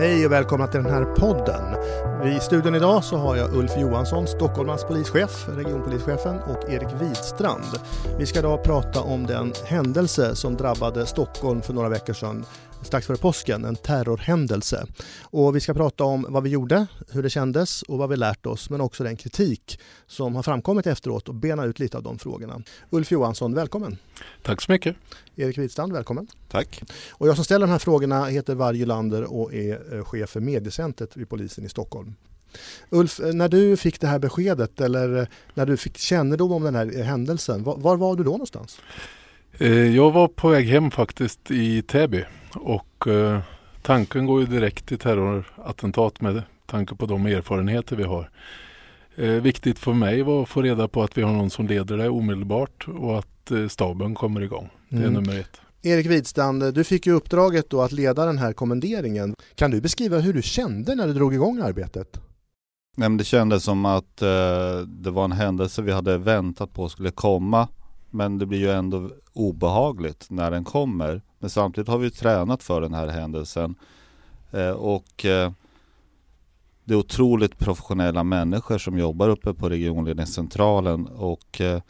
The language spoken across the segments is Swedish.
Hej och välkomna till den här podden. I studion idag så har jag Ulf Johansson, Stockholms polischef, regionpolischefen och Erik Widstrand. Vi ska idag prata om den händelse som drabbade Stockholm för några veckor sedan strax före påsken, en terrorhändelse. Och vi ska prata om vad vi gjorde, hur det kändes och vad vi lärt oss, men också den kritik som har framkommit efteråt och bena ut lite av de frågorna. Ulf Johansson, välkommen! Tack så mycket! Erik Widstrand, välkommen! Tack! Och jag som ställer de här frågorna heter Varje Lander och är eh, chef för mediecentret vid polisen i Stockholm. Ulf, eh, när du fick det här beskedet eller eh, när du fick kännedom om den här händelsen, var, var var du då någonstans? Jag var på väg hem faktiskt i Täby och eh, tanken går ju direkt till terrorattentat med tanke på de erfarenheter vi har. Eh, viktigt för mig var att få reda på att vi har någon som leder det omedelbart och att eh, staben kommer igång. Det är mm. nummer ett. Erik Widstrand, du fick ju uppdraget då att leda den här kommenderingen. Kan du beskriva hur du kände när du drog igång arbetet? Nej, det kändes som att eh, det var en händelse vi hade väntat på skulle komma. Men det blir ju ändå obehagligt när den kommer. Men samtidigt har vi tränat för den här händelsen. Eh, och eh, det är otroligt professionella människor som jobbar uppe på regionledningscentralen och eh,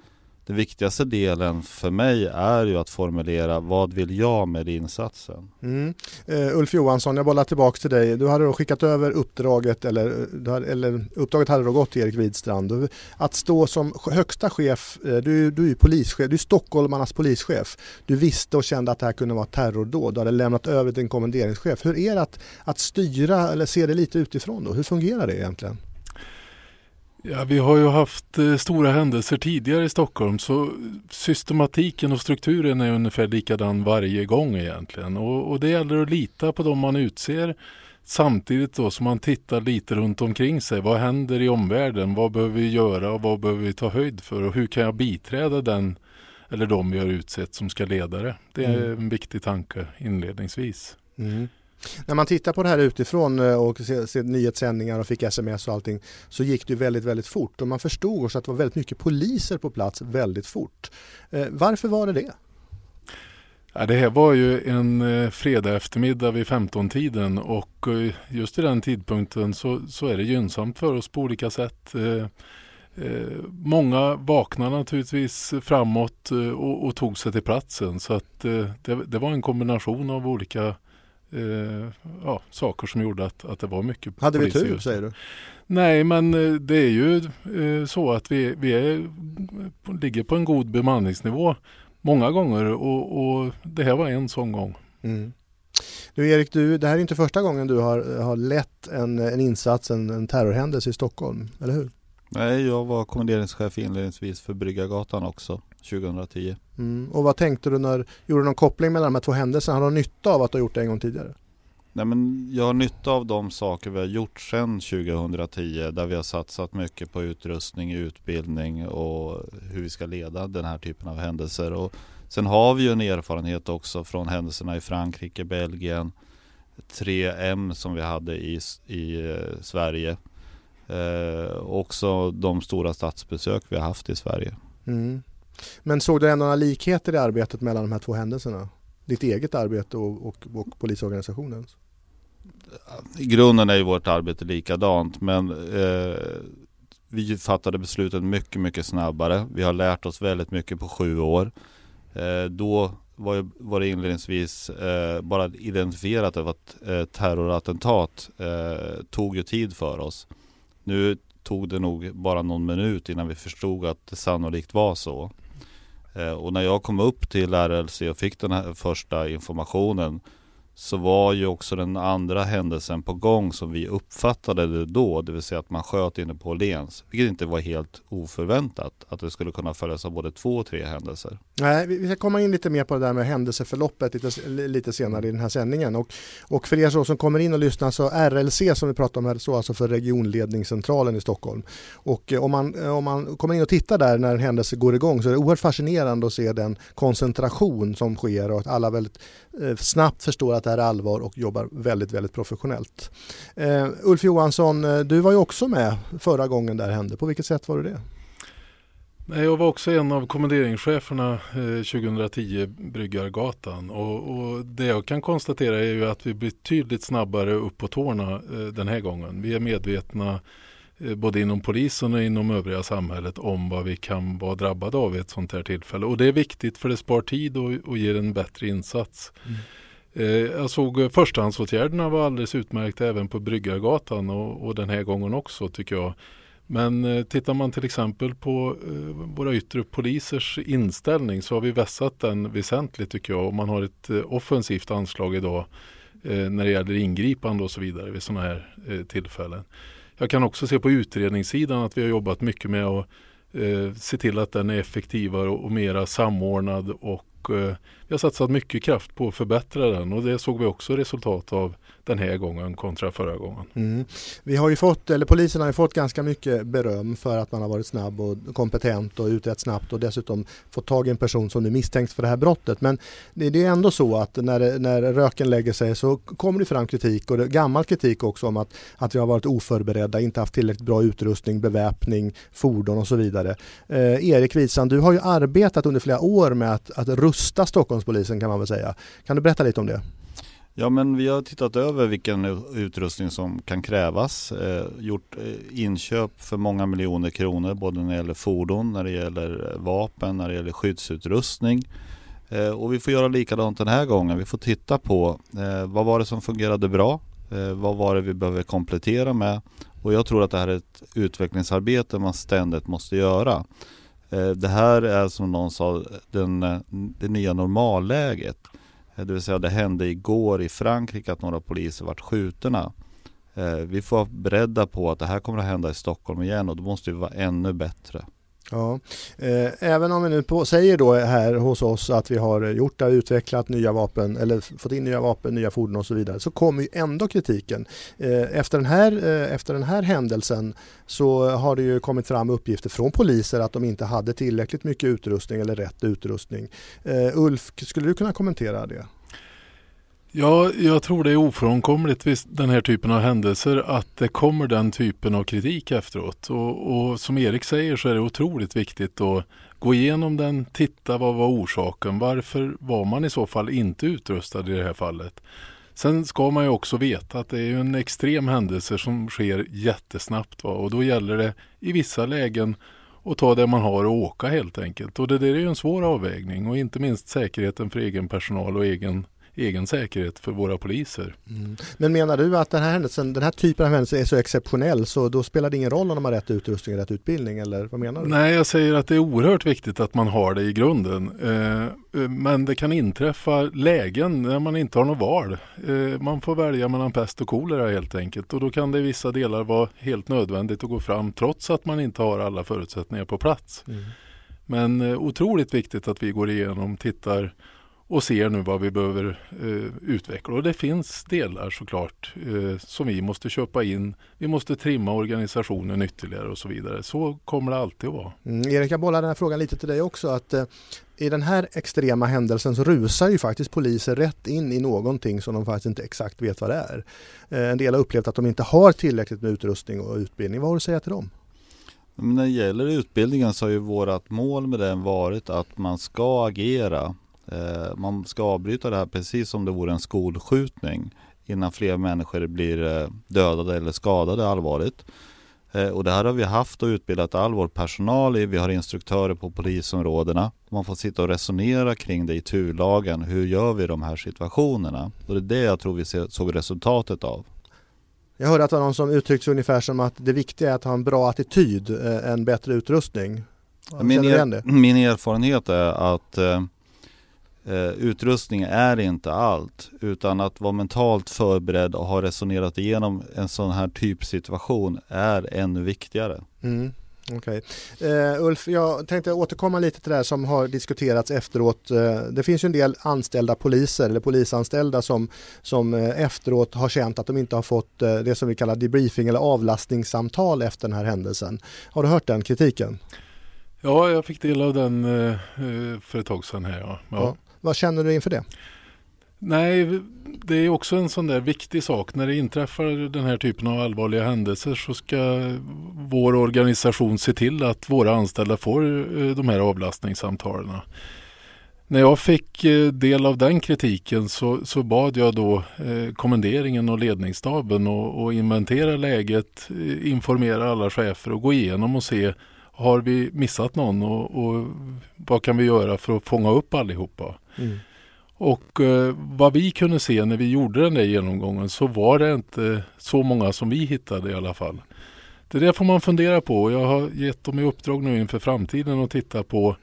den viktigaste delen för mig är ju att formulera vad vill jag med insatsen? Mm. Uh, Ulf Johansson, jag bollar tillbaka till dig. Du hade då skickat över uppdraget, eller, eh, eller uppdraget hade då gått till Erik Widstrand. Att stå som högsta chef, eh, du, du är polischef, du är stockholmarnas polischef. Du visste och kände att det här kunde vara terrordåd. Du hade lämnat över till en kommenderingschef. Hur är det att, att styra eller se det lite utifrån då? Hur fungerar det egentligen? Ja, vi har ju haft eh, stora händelser tidigare i Stockholm så systematiken och strukturen är ungefär likadan varje gång egentligen. Och, och det gäller att lita på dem man utser samtidigt då som man tittar lite runt omkring sig. Vad händer i omvärlden? Vad behöver vi göra och vad behöver vi ta höjd för? Och hur kan jag biträda den eller de vi har utsett som ska leda det? Det är mm. en viktig tanke inledningsvis. Mm. När man tittar på det här utifrån eh, och ser, ser nyhetssändningar och fick sms och allting så gick det väldigt, väldigt fort och man förstod också att det var väldigt mycket poliser på plats väldigt fort. Eh, varför var det det? Ja, det här var ju en eh, fredag eftermiddag vid 15-tiden och eh, just i den tidpunkten så, så är det gynnsamt för oss på olika sätt. Eh, många vaknade naturligtvis framåt och, och, tog sig till platsen så att det, det var en kombination av olika eh, ja, saker som gjorde att, att det var mycket Hade vi tur säger du? Nej men eh, det är ju eh, så att vi, vi är, ligger på en god bemanningsnivå många gånger och, och det här var en sån gång. Mm. Du Erik, du, det här är inte första gången du har, har lett en, en insats, en, en terrorhändelse i Stockholm, eller hur? Nej, jag var kommenderingschef inledningsvis för Bryggargatan också 2010. Mm. Och vad tänkte du när, gjorde du någon koppling mellan de här två händelserna? Har du nytta av att du har gjort det en gång tidigare? Nej, men jag har nytta av de saker vi har gjort sedan 2010 där vi har satsat mycket på utrustning, utbildning och hur vi ska leda den här typen av händelser. Och sen har vi ju en erfarenhet också från händelserna i Frankrike, Belgien, 3M som vi hade i, i eh, Sverige. Eh, också de stora statsbesök vi har haft i Sverige. Mm. Men såg du ändå några likheter i arbetet mellan de här två händelserna? Ditt eget arbete och, och, och polisorganisationens? I grunden är ju vårt arbete likadant men eh, vi fattade besluten mycket, mycket snabbare. Vi har lärt oss väldigt mycket på sju år. Eh, då var, var det inledningsvis eh, bara identifierat av att eh, terrorattentat eh, tog ju tid för oss. Nu tog det nog bara någon minut innan vi förstod att det sannolikt var så. Eh, och när jag kom upp till RLC och fick den här första informationen så var ju också den andra händelsen på gång som vi uppfattade det då, det vill säga att man sköt inne på Åhléns, vilket inte var helt oförväntat, att det skulle kunna följas av både två och tre händelser. Nej, vi ska komma in lite mer på det där med händelseförloppet lite, lite senare i den här sändningen. Och, och för er som kommer in och lyssnar så RLC som vi pratar om här så alltså för regionledningscentralen i Stockholm. Och eh, om man, eh, om man kommer in och tittar där när en händelse går igång så är det oerhört fascinerande att se den koncentration som sker och att alla väldigt eh, snabbt förstår att det här är allvar och jobbar väldigt, väldigt professionellt. Uh, Ulf Johansson, du var ju också med förra gången det här hände. På vilket sätt var du det? Nej, jag var också en av kommenderingscheferna eh, 2010, Bryggargatan. Och, och, det jag kan konstatera är ju att vi blir betydligt snabbare upp på tårna eh, den här gången. Vi är medvetna eh, både inom polisen och inom övriga samhället om vad vi kan vara drabbade av i ett sånt här tillfälle. Och det är viktigt för det spar tid och, och ger en bättre insats. Mm. Eh, jag såg eh, förstahandsåtgärderna var alldeles utmärkta även på Bryggargatan och, och den här gången också tycker jag. Men eh, tittar man till exempel på våra yttre polisers inställning så har vi vässat den väsentligt tycker jag. Och man har ett offensivt anslag idag när det gäller ingripande och så vidare vid sådana här tillfällen. Jag kan också se på utredningssidan att vi har jobbat mycket med att se till att den är effektivare och mera samordnad och vi har satsat mycket kraft på att förbättra den och det såg vi också resultat av den här gången kontra förra gången. Mm. Vi har ju fått, eller polisen har ju fått ganska mycket beröm för att man har varit snabb och kompetent och utrett snabbt och dessutom fått tag i en person som nu misstänks för det här brottet. Men det är ändå så att när, när röken lägger sig så kommer det fram kritik och det, gammal kritik också om att, att vi har varit oförberedda, inte haft tillräckligt bra utrustning, beväpning, fordon och så vidare. Eh, Erik Wisan, du har ju arbetat under flera år med att, att rusta Stockholmspolisen kan man väl säga. Kan du berätta lite om det? Ja men vi har tittat över vilken utrustning som kan krävas. Eh, gjort eh, inköp för många miljoner kronor både när det gäller fordon, när det gäller eh, vapen, när det gäller skyddsutrustning. Eh, och vi får göra likadant den här gången. Vi får titta på eh, vad var det som fungerade bra? Eh, vad var det vi behöver komplettera med? Och jag tror att det här är ett utvecklingsarbete man ständigt måste göra. Eh, det här är som någon sa den, eh, det nya normalläget. Eh, det vill säga det hände igår i Frankrike att några poliser vart skjutna. Vi får vara beredda på att det här kommer att hända i Stockholm igen och då måste vi vara ännu bättre. Ja, eh, även om vi nu på, säger då här hos oss att vi har gjort det, utvecklat nya vapen eller fått in nya vapen, nya fordon och så vidare så kommer ju ändå kritiken. Eh, efter, den här, eh, efter den här händelsen så har det ju kommit fram uppgifter från poliser att de inte hade tillräckligt mycket utrustning eller rätt utrustning. Eh, Ulf, skulle du kunna kommentera det? Ja, jag tror det är ofrånkomligt vid den här typen av händelser att det kommer den typen av kritik efteråt. Och, och, som Erik säger så är det otroligt viktigt att gå igenom den, titta vad var orsaken, varför var man i så fall inte utrustad i det här fallet. Sen ska man ju också veta att det är en extrem händelse som sker jättesnabbt va? och då gäller det i vissa lägen att ta det man har och åka helt enkelt. Och det där är ju en svår avvägning och inte minst säkerheten för egen personal och egen egen säkerhet för våra poliser. Mm. Men menar du att den här, händelsen, den här typen av händelse är så exceptionell så då spelar det ingen roll om de har rätt utrustning och rätt utbildning eller vad menar du? Nej, jag säger att det är oerhört viktigt att man har det i grunden. Eh, eh, men det kan inträffa lägen när man inte har något val. Eh, man får välja mellan pest och kolera helt enkelt och då kan det i vissa delar vara helt nödvändigt att gå fram trots att man inte har alla förutsättningar på plats. Mm. Men otroligt viktigt att vi går igenom, tittar och ser nu vad vi behöver eh, utveckla. Och det finns delar såklart eh, som vi måste köpa in. Vi måste trimma organisationen ytterligare och så vidare. Så kommer det alltid att vara. Mm, Erik, jag bollar den här frågan lite till dig också. Att, eh, I den här extrema händelsen så rusar ju faktiskt poliser rätt in i någonting som de faktiskt inte exakt vet vad det är. Eh, en del har upplevt att de inte har tillräckligt med utrustning och utbildning. Vad har du att säga till dem? när det gäller utbildningen så har ju vårt mål med den varit att man ska agera man ska avbryta det här precis som det vore en skolskjutning innan fler människor blir eh, dödade eller skadade allvarligt. Eh, och det här har vi haft och utbildat all vår personal i. Vi har instruktörer på polisområdena. Man får sitta och resonera kring det i turlagen. Hur gör vi i de här situationerna? Och det är det jag tror vi såg resultatet av. Jag hörde att det var någon som uttryckte sig ungefär som att det viktiga är att ha en bra attityd, en bättre utrustning. Min, er, min erfarenhet är att Eh, utrustning är inte allt utan att vara mentalt förberedd och ha resonerat igenom en sån här typsituation är ännu viktigare. Mm. Okay. Uh, Ulf, jag tänkte återkomma lite till det här som har diskuterats efteråt. Uh, det finns ju en del anställda poliser eller polisanställda som, som uh, efteråt har känt att de inte har fått det som vi kallar debriefing eller avlastningssamtal efter den här händelsen. Har du hört den kritiken? Ja, jag fick del av den för ett tag sedan här. Ja. ja. ja. Vad känner du inför det? Nej, det är också en sån där viktig sak. När det inträffar den här typen av allvarliga händelser så ska vår organisation se till att våra anställda får eh, de här avlastningssamtalen. När jag fick eh, del av den kritiken så, så bad jag då eh, kommenderingen och ledningsstaben att inventera läget, informera alla chefer och gå igenom och se har vi missat någon och, och vad kan vi göra för att fånga upp allihopa. Mm. Och eh, vad vi kunde se när vi gjorde den där genomgången så var det inte så många som vi hittade i alla fall. Det där får man fundera på. Jag har gett dem i uppdrag nu inför framtiden att titta på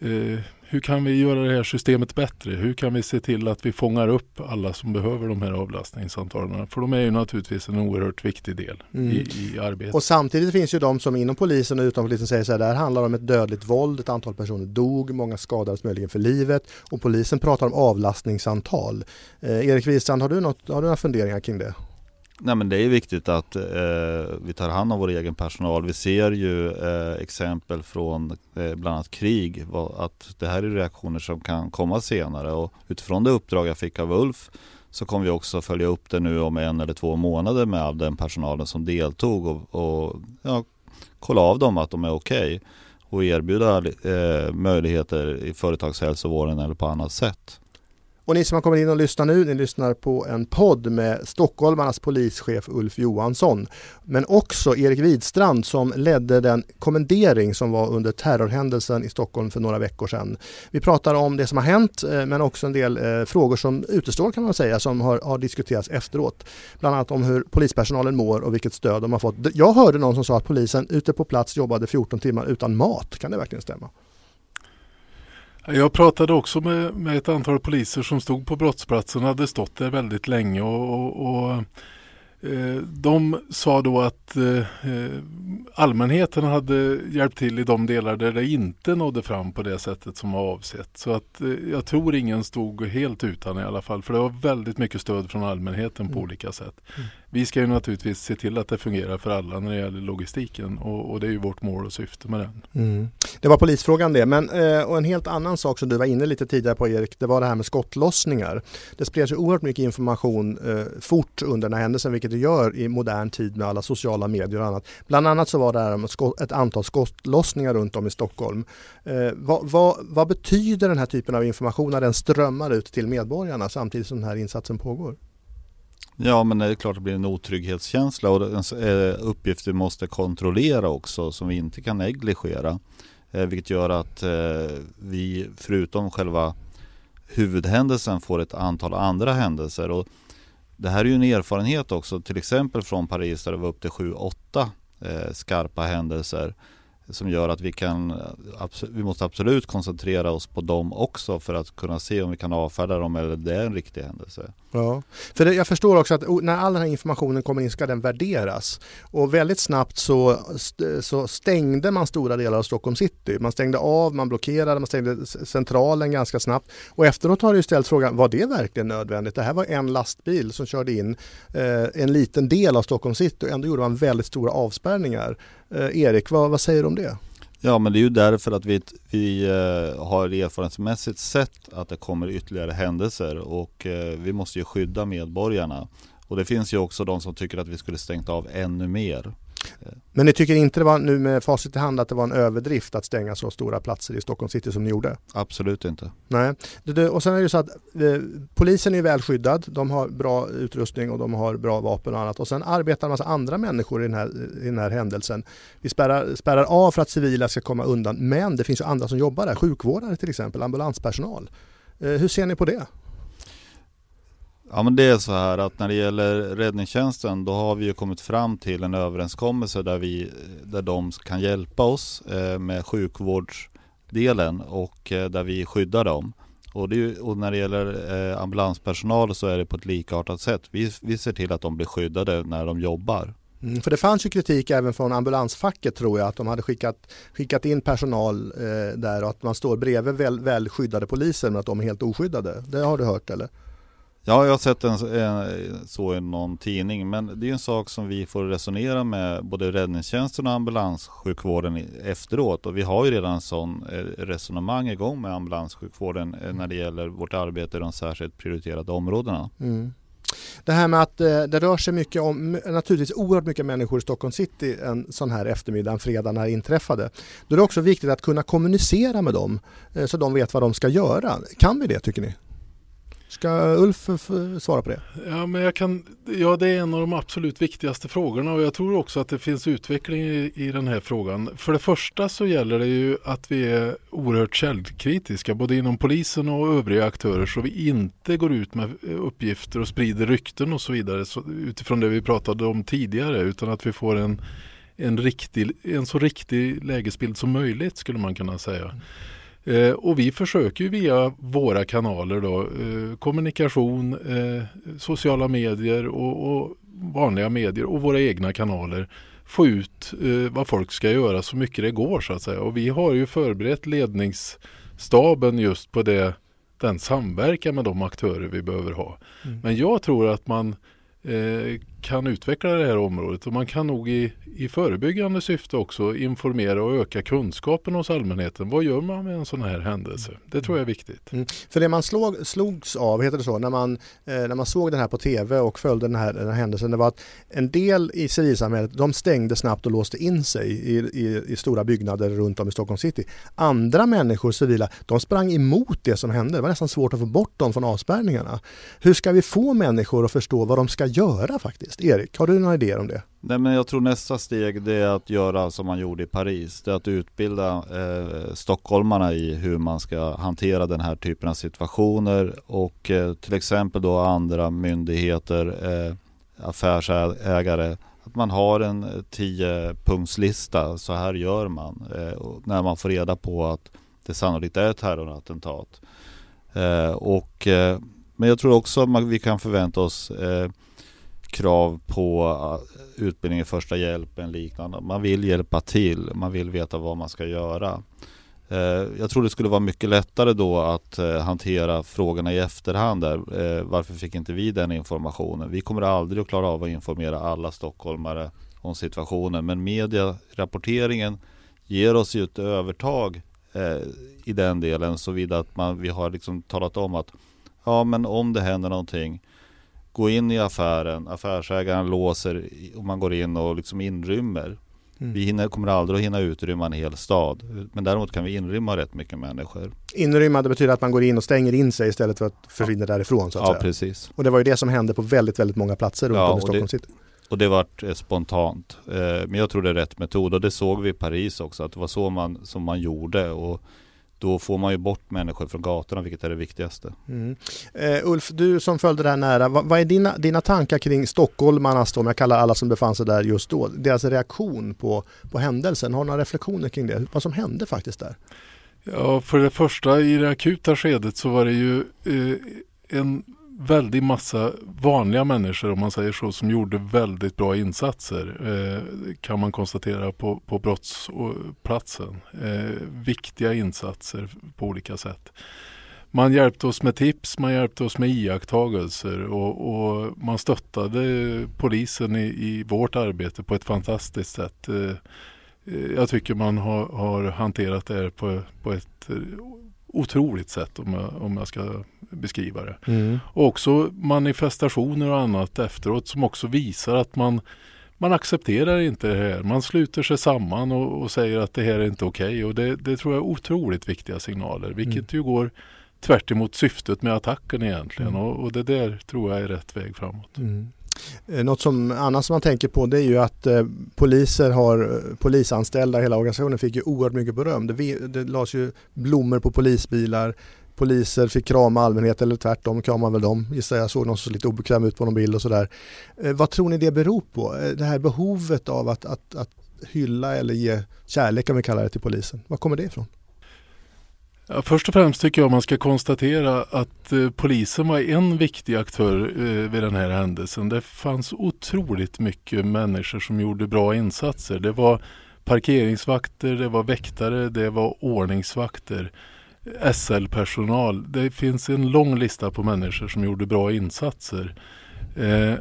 eh, hur kan vi göra det här systemet bättre? Hur kan vi se till att vi fångar upp alla som behöver de här avlastningssamtalen? För de är ju naturligtvis en oerhört viktig del mm. i, i, arbetet. Och samtidigt finns ju de som inom polisen och utom polisen säger så här, det här handlar om ett dödligt våld, ett antal personer dog, många skadades möjligen för livet och polisen pratar om avlastningssamtal. Eh, Erik Wistrand, har du, något, har du några funderingar kring det? Nej men det är viktigt att eh, vi tar hand om vår egen personal. Vi ser ju eh, exempel från eh, bland annat krig, att det här är reaktioner som kan komma senare och utifrån det uppdrag jag fick av Ulf så kommer vi också följa upp det nu om en eller två månader med all den personalen som deltog och, och ja, kolla av dem att de är okej okay och erbjuda eh, möjligheter i företagshälsovården eller på annat sätt. Och ni som har kommit in och lyssnar nu, ni lyssnar på en podd med stockholmarnas polischef Ulf Johansson. Men också Erik Widstrand som ledde den kommendering som var under terrorhändelsen i Stockholm för några veckor sedan. Vi pratar om det som har hänt eh, men också en del eh, frågor som utestår kan man säga som har, har, diskuterats efteråt. Bland annat om hur polispersonalen mår och vilket stöd de har fått. Jag hörde någon som sa att polisen ute på plats jobbade 14 timmar utan mat. Kan det verkligen stämma? Jag pratade också med, med ett antal poliser som stod på brottsplatsen och hade stått där väldigt länge. och, och, och eh, de sa då att eh, allmänheten hade hjälpt till i de delar där det inte nådde fram på det sättet som var avsett. Så att eh, jag tror ingen stod helt utan i alla fall. För det var väldigt mycket stöd från allmänheten på mm. olika sätt. Mm. Vi ska ju naturligtvis se till att det fungerar för alla när det gäller logistiken och, och det är ju vårt mål och syfte med den. Mm. Det var polisfrågan det, men eh, och en helt annan sak som du var inne lite tidigare på Erik, det var det här med skottlossningar. Det spreds ju oerhört mycket information eh, fort under den här händelsen, vilket det gör i modern tid med alla sociala medier och annat. Bland annat så var det här ett antal skottlossningar runt om i Stockholm. Eh, vad, vad, vad betyder den här typen av information när den strömmar ut till medborgarna samtidigt som den här insatsen pågår? Ja men det är klart att det blir en otrygghetskänsla och eh, uppgifter vi måste kontrollera också som vi inte kan negligera. Eh, vilket gör att eh, vi förutom själva huvudhändelsen får ett antal andra händelser. Och det här är ju en erfarenhet också till exempel från Paris där det var upp till 7-8 eh, skarpa händelser som gör att vi kan, vi måste absolut koncentrera oss på dem också för att kunna se om vi kan avfärda dem eller det är en riktig händelse. Ja, för det, jag förstår också att när all den här informationen kommer in ska den värderas och väldigt snabbt så, så stängde man stora delar av Stockholm city. Man stängde av, man blockerade, man stängde centralen ganska snabbt och efteråt har det ju ställt frågan, var det verkligen nödvändigt? Det här var en lastbil som körde in eh, en liten del av Stockholm city och ändå gjorde man väldigt stora avspärrningar. Eh, Erik, vad, vad säger du om det? Ja men det är ju därför att vi, vi eh, har erfarenhetsmässigt sett att det kommer ytterligare händelser och eh, vi måste ju skydda medborgarna. Och det finns ju också de som tycker att vi skulle stängt av ännu mer. Men ni tycker inte det var nu med facit i hand att det var en överdrift att stänga så stora platser i Stockholm city som ni gjorde? Absolut inte. Nej. Och sen är det så att eh, polisen är väl skyddad. De har bra utrustning och de har bra vapen och annat. Och sen arbetar en massa andra människor i den här, i den här händelsen. Vi spärrar, spärrar av för att civila ska komma undan. Men det finns ju andra som jobbar där. Sjukvårdare till exempel, ambulanspersonal. Eh, hur ser ni på det? Ja men det är så här att när det gäller räddningstjänsten då har vi ju kommit fram till en överenskommelse där, vi, där de kan hjälpa oss eh, med sjukvårdsdelen och eh, där vi skyddar dem. Och, det, och när det gäller eh, ambulanspersonal så är det på ett likartat sätt. Vi, vi ser till att de blir skyddade när de jobbar. Mm, för det fanns ju kritik även från ambulansfacket tror jag att de hade skickat, skickat in personal eh, där och att man står bredvid väl, väl skyddade poliser men att de är helt oskyddade. Det har du hört eller? Ja, jag har sett en, en, så i någon tidning, men det är en sak som vi får resonera med både räddningstjänsten och ambulanssjukvården efteråt. Och vi har ju redan sån eh, resonemang igång med ambulanssjukvården mm. när det gäller vårt arbete i de särskilt prioriterade områdena. Mm. Det här med att eh, det rör sig mycket om, naturligtvis oerhört mycket människor i Stockholm city en sån här eftermiddag, en fredag när det inträffade. Då är det också viktigt att kunna kommunicera med dem så de vet vad de ska göra. Kan vi det tycker ni? Ska Ulf svara på det? Ja, men jag kan, ja, det är en av de absolut viktigaste frågorna och jag tror också att det finns utveckling i, i den här frågan. För det första så gäller det ju att vi är oerhört källkritiska både inom polisen och övriga aktörer så vi inte går ut med uppgifter och sprider rykten och så vidare så, utifrån det vi pratade om tidigare utan att vi får en, en, riktig, en så riktig lägesbild som möjligt skulle man kunna säga. Eh, och vi försöker via våra kanaler då, eh, kommunikation, eh, sociala medier och, och, vanliga medier och våra egna kanaler få ut vad folk ska göra så mycket det går så att säga. Och vi har ju förberett ledningsstaben just på det, den samverkan med de aktörer vi behöver ha. Mm. Men jag tror att man Eh, kan utveckla det här området och man kan nog i, i förebyggande syfte också informera och öka kunskapen hos allmänheten. Vad gör man med en sån här händelse? Det tror jag är viktigt. Mm. För det man slog, slogs av, heter det så, när man, eh, när man såg den här på tv och följde den här, den här händelsen, det var att en del i civilsamhället de stängde snabbt och låste in sig i, i, i stora byggnader runt om i Stockholm city. Andra människor, civila, de sprang emot det som hände. Det var nästan svårt att få bort dem från avspärrningarna. Hur ska vi få människor att förstå vad de ska göra faktiskt? Erik, har du några idéer om det? Nej men jag tror nästa steg det är att göra som man gjorde i Paris. Det är att utbilda eh, stockholmarna i hur man ska hantera den här typen av situationer och eh, till exempel då andra myndigheter, eh, affärsägare att man har en tiopunktslista. Så här gör man eh, när man får reda på att det sannolikt är ett terrorattentat. Eh, och, eh, men jag tror också att vi kan förvänta oss eh, krav på eh, utbildning i första hjälpen liknande. Man vill hjälpa till, man vill veta vad man ska göra. Eh, jag tror det skulle vara mycket lättare då att eh, hantera frågorna i efterhand där. Varför fick inte vi den informationen? Vi kommer aldrig att klara av att informera alla stockholmare om situationen men medierapporteringen ger oss ju ett övertag i den delen såvida att man, vi har liksom talat om att ja men om det händer någonting gå in i affären, affärsägaren låser och man går in och liksom inrymmer. Mm. Vi hinner, kommer aldrig att hinna utrymma en hel stad. Men däremot kan vi inrymma rätt mycket människor. Inrymma det betyder att man går in och stänger in sig istället för att försvinna därifrån så att ja, säga. precis. Och det var ju det som hände på väldigt, väldigt många platser runt ja, om i Stockholm city. Och det vart eh, spontant. Eh, men jag tror det är rätt metod och det såg vi i Paris också att det var så man, som man gjorde. Och då får man ju bort människor från gatorna vilket är det viktigaste. Mm. Uh, Ulf, du som följde det här nära, vad, vad är dina, dina tankar kring stockholmarnas, om jag kallar alla som befann sig där just då, deras reaktion på, på händelsen? Har du några reflektioner kring det? Vad som hände faktiskt där? Ja, för det första i det akuta skedet så var det ju eh, en väldig massa vanliga människor om man säger så som gjorde väldigt bra insatser eh, kan man konstatera på, på brottsplatsen. Eh, viktiga insatser på olika sätt. Man hjälpte oss med tips, man hjälpte oss med iakttagelser och, och man stöttade polisen i, i, vårt arbete på ett fantastiskt sätt. Eh, eh jag tycker man har, har hanterat det här på, på ett otroligt sätt om jag, om jag ska beskriva det. Mm. Och också manifestationer och annat efteråt som också visar att man man accepterar inte det här. Man sluter sig samman och, och säger att det här är inte okej. Okay. Och det, det, tror jag är otroligt viktiga signaler. Vilket mm. ju går tvärt syftet med attacken egentligen. Mm. Och, och, det där tror jag är rätt väg framåt. Mm. Eh, något som annars man tänker på det är ju att eh, poliser har, eh, polisanställda, hela organisationen fick ju oerhört mycket beröm. Det, det lades ju blommor på polisbilar, poliser fick krama allmänheten eller tvärtom kramade väl dem gissar jag. såg någon som såg lite obekväm ut på någon bild och sådär. Eh, vad tror ni det beror på? Eh, det här behovet av att, att, att hylla eller ge kärlek kan vi kalla det till polisen. Var kommer det ifrån? Ja, först och främst tycker jag man ska konstatera att eh, polisen var en viktig aktör eh, vid den här händelsen. Det fanns otroligt mycket människor som gjorde bra insatser. Det var parkeringsvakter, det var väktare, det var ordningsvakter. SL-personal. Det finns en lång lista på människor som gjorde bra insatser. Eh,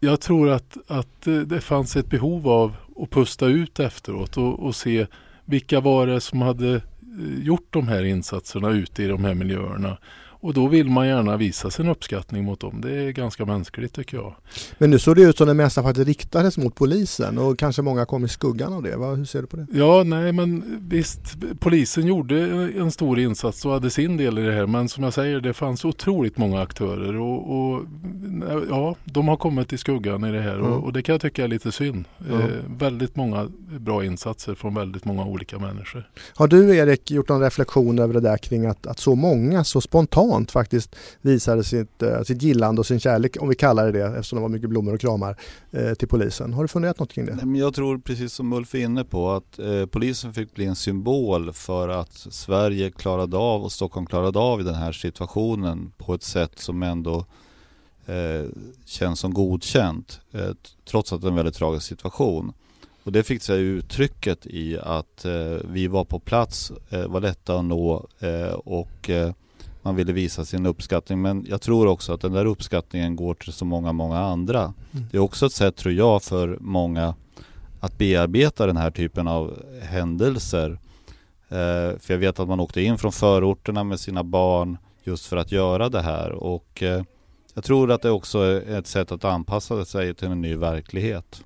jag tror att, att eh, det fanns ett behov av att pusta ut efteråt och, och se vilka var det som hade Eh, gjort de här insatserna ute i de här miljöerna. Och då vill man gärna visa sin uppskattning mot dem. Det är ganska mänskligt tycker jag. Men nu såg det ut som det mesta faktiskt riktades mot polisen och kanske många kom i skuggan av det. Hur ser du på det? Ja, nej men visst. Polisen gjorde en stor insats och hade sin del i det här. Men som jag säger, det fanns otroligt många aktörer och, och ja, de har kommit i skuggan i det här mm. och, och, det kan jag tycka är lite synd. Mm. Eh, väldigt många bra insatser från väldigt många olika människor. Har du Erik gjort någon reflektion över det där kring att, att så många så spontant spontant faktiskt visade sitt, eh, sitt gillande och sin kärlek, om vi kallar det det, eftersom det var mycket blommor och kramar, eh, till polisen. Har du funderat något kring det? Nej, jag tror precis som Ulf är inne på att eh, polisen fick bli en symbol för att Sverige klarade av och Stockholm klarade av i den här situationen på ett sätt som ändå känns som godkänt trots att det är en väldigt tragisk situation. Och det fick sig uttrycket i att eh, vi var på plats, eh, var lätta att nå eh, och man ville visa sin uppskattning. Men jag tror också att den där uppskattningen går till så många, många andra. Mm. Det är också ett sätt, tror jag, för många att bearbeta den här typen av händelser. Eh, för jag vet att man åkte in från förorterna med sina barn just för att göra det här. Och eh, jag tror att det också är ett sätt att anpassa sig till en ny verklighet.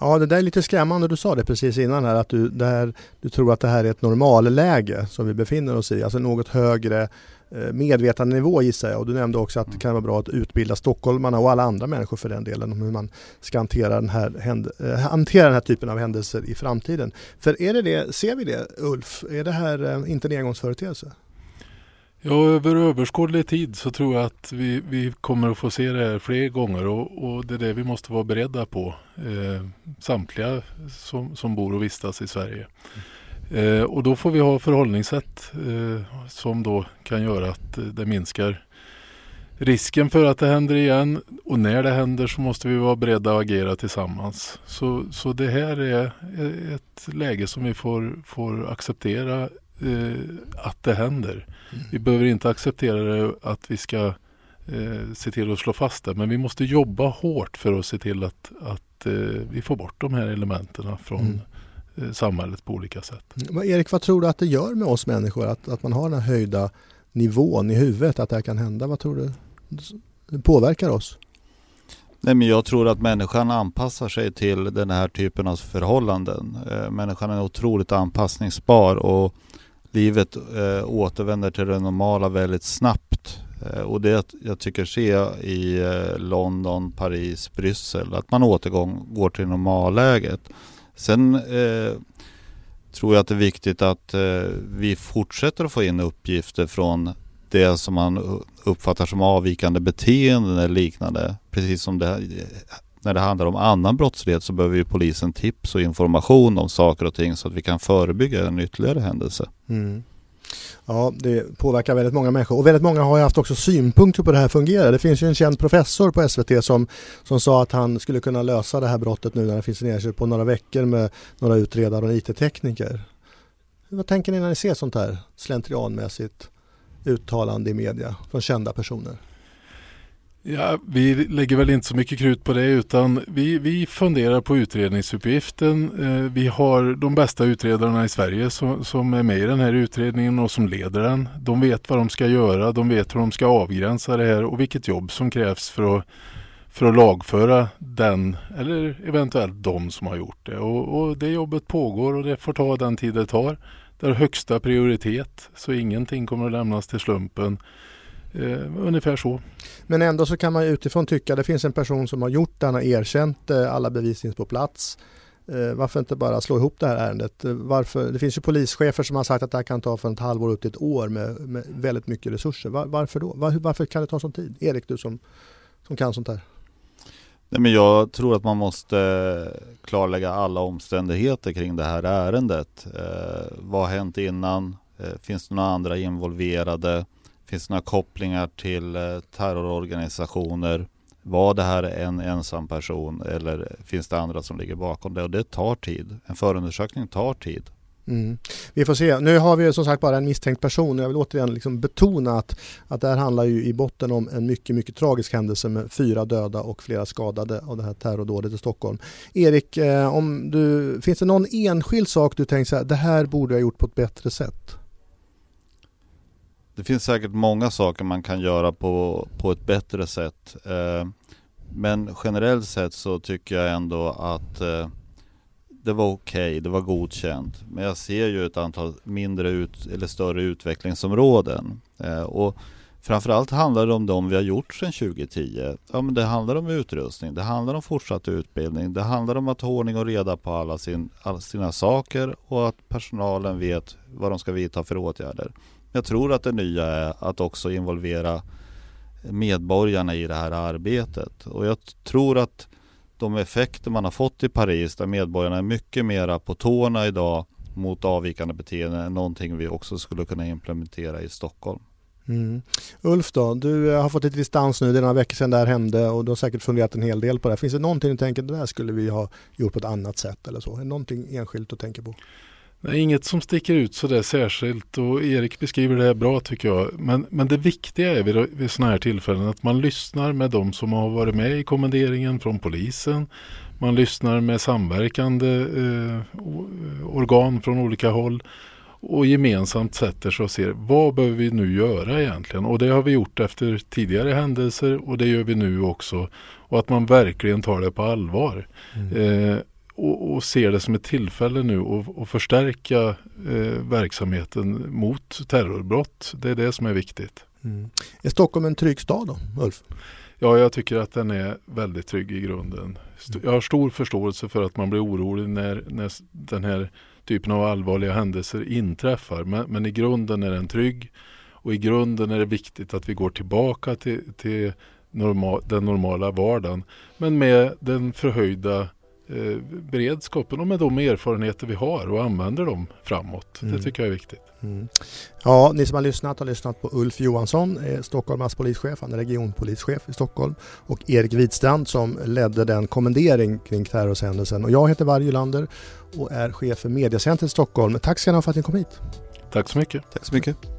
Ja, det där är lite skrämmande. Du sa det precis innan här att du, här, du tror att det här är ett normalläge som vi befinner oss i. Alltså något högre medvetandenivå gissar jag och du nämnde också att det kan vara bra att utbilda stockholmarna och alla andra människor för den delen om hur man ska hantera den här, äh, hantera den här typen av händelser i framtiden. För är det det, ser vi det Ulf? Är det här äh, inte en engångsföreteelse? Ja, över överskådlig tid så tror jag att vi, vi kommer att få se det här fler gånger och, och det är det vi måste vara beredda på. Eh, samtliga som, som bor och vistas i Sverige. Mm. Eh, och då får vi ha förhållningssätt eh, som då kan göra att det minskar risken för att det händer igen. Och när det händer så måste vi vara beredda att agera tillsammans. Så, så det här är ett läge som vi får, får acceptera eh, att det händer. Mm. Vi behöver inte acceptera det att vi ska eh, se till att slå fast det. Men vi måste jobba hårt för att se till att, att eh, vi får bort de här elementen från mm Eh, samhället på olika sätt. Men Erik, vad tror du att det gör med oss människor att, att man har den här höjda nivån i huvudet, att det här kan hända? Vad tror du det påverkar oss? Nej, men jag tror att människan anpassar sig till den här typen av förhållanden. Eh, människan är otroligt anpassningsbar och livet eh, återvänder till det normala väldigt snabbt. Eh, och det jag tycker se i eh, London, Paris, Bryssel, att man återgår till normalläget. Sen eh, tror jag att det är viktigt att eh, vi fortsätter att få in uppgifter från det som man uppfattar som avvikande beteenden eller liknande. Precis som det, eh, när det handlar om annan brottslighet så behöver ju polisen tips och information om saker och ting så att vi kan förebygga en ytterligare händelse. Mm. Ja, det påverkar väldigt många människor och väldigt många har haft också synpunkter på det här fungerar. Det finns ju en känd professor på SVT som, som sa att han skulle kunna lösa det här brottet nu när det finns en ersättning på några veckor med några utredare och IT-tekniker. Vad tänker ni när ni ser sånt här slentrianmässigt uttalande i media från kända personer? Ja, vi lägger väl inte så mycket krut på det utan vi, vi funderar på utredningsuppgiften. Eh, vi har de bästa utredarna i Sverige som, som, är med i den här utredningen och som leder den. De vet vad de ska göra, de vet hur de ska avgränsa det här och vilket jobb som krävs för att, för att lagföra den eller eventuellt de som har gjort det. Och, och det jobbet pågår och det får ta den tid det tar. Det har högsta prioritet så ingenting kommer att lämnas till slumpen. Eh, ungefär så. Men ändå så kan man utifrån tycka att det finns en person som har gjort det, han har erkänt det, alla bevis finns på plats. Eh, varför inte bara slå ihop det här ärendet? Varför? Det finns ju polischefer som har sagt att det här kan ta från ett halvår upp till ett år med, med väldigt mycket resurser. Var, varför då? Var, varför kan det ta sån tid? Erik, du som, som kan sånt här. Nej, men jag tror att man måste klarlägga alla omständigheter kring det här ärendet. Eh, vad har hänt innan? Eh, finns det några andra involverade? Finns det några kopplingar till eh, terrororganisationer? Var det här en ensam person eller finns det andra som ligger bakom det? Och det tar tid. En förundersökning tar tid. Mm. Vi får se. Nu har vi som sagt bara en misstänkt person och jag vill återigen liksom betona att, att det här handlar ju i botten om en mycket, mycket tragisk händelse med fyra döda och flera skadade av det här terrordådet i Stockholm. Erik, eh, om du, finns det någon enskild sak du tänker så här, det här borde jag gjort på ett bättre sätt? Det finns säkert många saker man kan göra på, på ett bättre sätt. Eh, men generellt sett så tycker jag ändå att eh, det var okej, okay, det var godkänt. Men jag ser ju ett antal mindre ut, eller större utvecklingsområden. Eh, och framförallt handlar det om de vi har gjort sedan 2010. Ja, men det handlar om utrustning, det handlar om fortsatt utbildning, det handlar om att ha ordning och reda på alla, sin, alla sina saker och att personalen vet vad de ska vidta för åtgärder. Jag tror att det nya är att också involvera medborgarna i det här arbetet. Och jag tror att de effekter man har fått i Paris där medborgarna är mycket mera på tårna idag mot avvikande beteenden är någonting vi också skulle kunna implementera i Stockholm. Mm. Ulf då, du eh, har fått lite distans nu, det är några veckor sedan det här hände och du har säkert funderat en hel del på det. Finns det någonting du tänker, det där skulle vi ha gjort på ett annat sätt eller så? Är det någonting enskilt du tänker på? Nej, inget som sticker ut så där särskilt och Erik beskriver det bra tycker jag. Men, men det viktiga är vid, vid sådana här tillfällen att man lyssnar med de som har varit med i kommenderingen från polisen. Man lyssnar med samverkande eh, organ från olika håll och gemensamt sätter sig och ser vad behöver vi nu göra egentligen? Och det har vi gjort efter tidigare händelser och det gör vi nu också. Och att man verkligen tar det på allvar. Mm. Eh, och, och ser det som ett tillfälle nu att förstärka eh, verksamheten mot terrorbrott. Det är det som är viktigt. Mm. Är Stockholm en trygg stad då, Ulf? Ja, jag tycker att den är väldigt trygg i grunden. Jag har stor förståelse för att man blir orolig när, när den här typen av allvarliga händelser inträffar. Men, men, i grunden är den trygg och i grunden är det viktigt att vi går tillbaka till, till normal, den normala vardagen. Men med den förhöjda Eh, beredskapen och med de erfarenheter vi har och använder dem framåt. Mm. Det tycker jag är viktigt. Mm. Ja, ni som har lyssnat har lyssnat på Ulf Johansson, eh, Stockholms polischef, han är regionpolischef i Stockholm och Erik Widstrand som ledde den kommendering kring terrorhändelsen. Och jag heter Varje Lander och är chef för Mediacentret i Stockholm. Tack ska ni ha för att ni kom hit. Tack så mycket. Tack så mycket.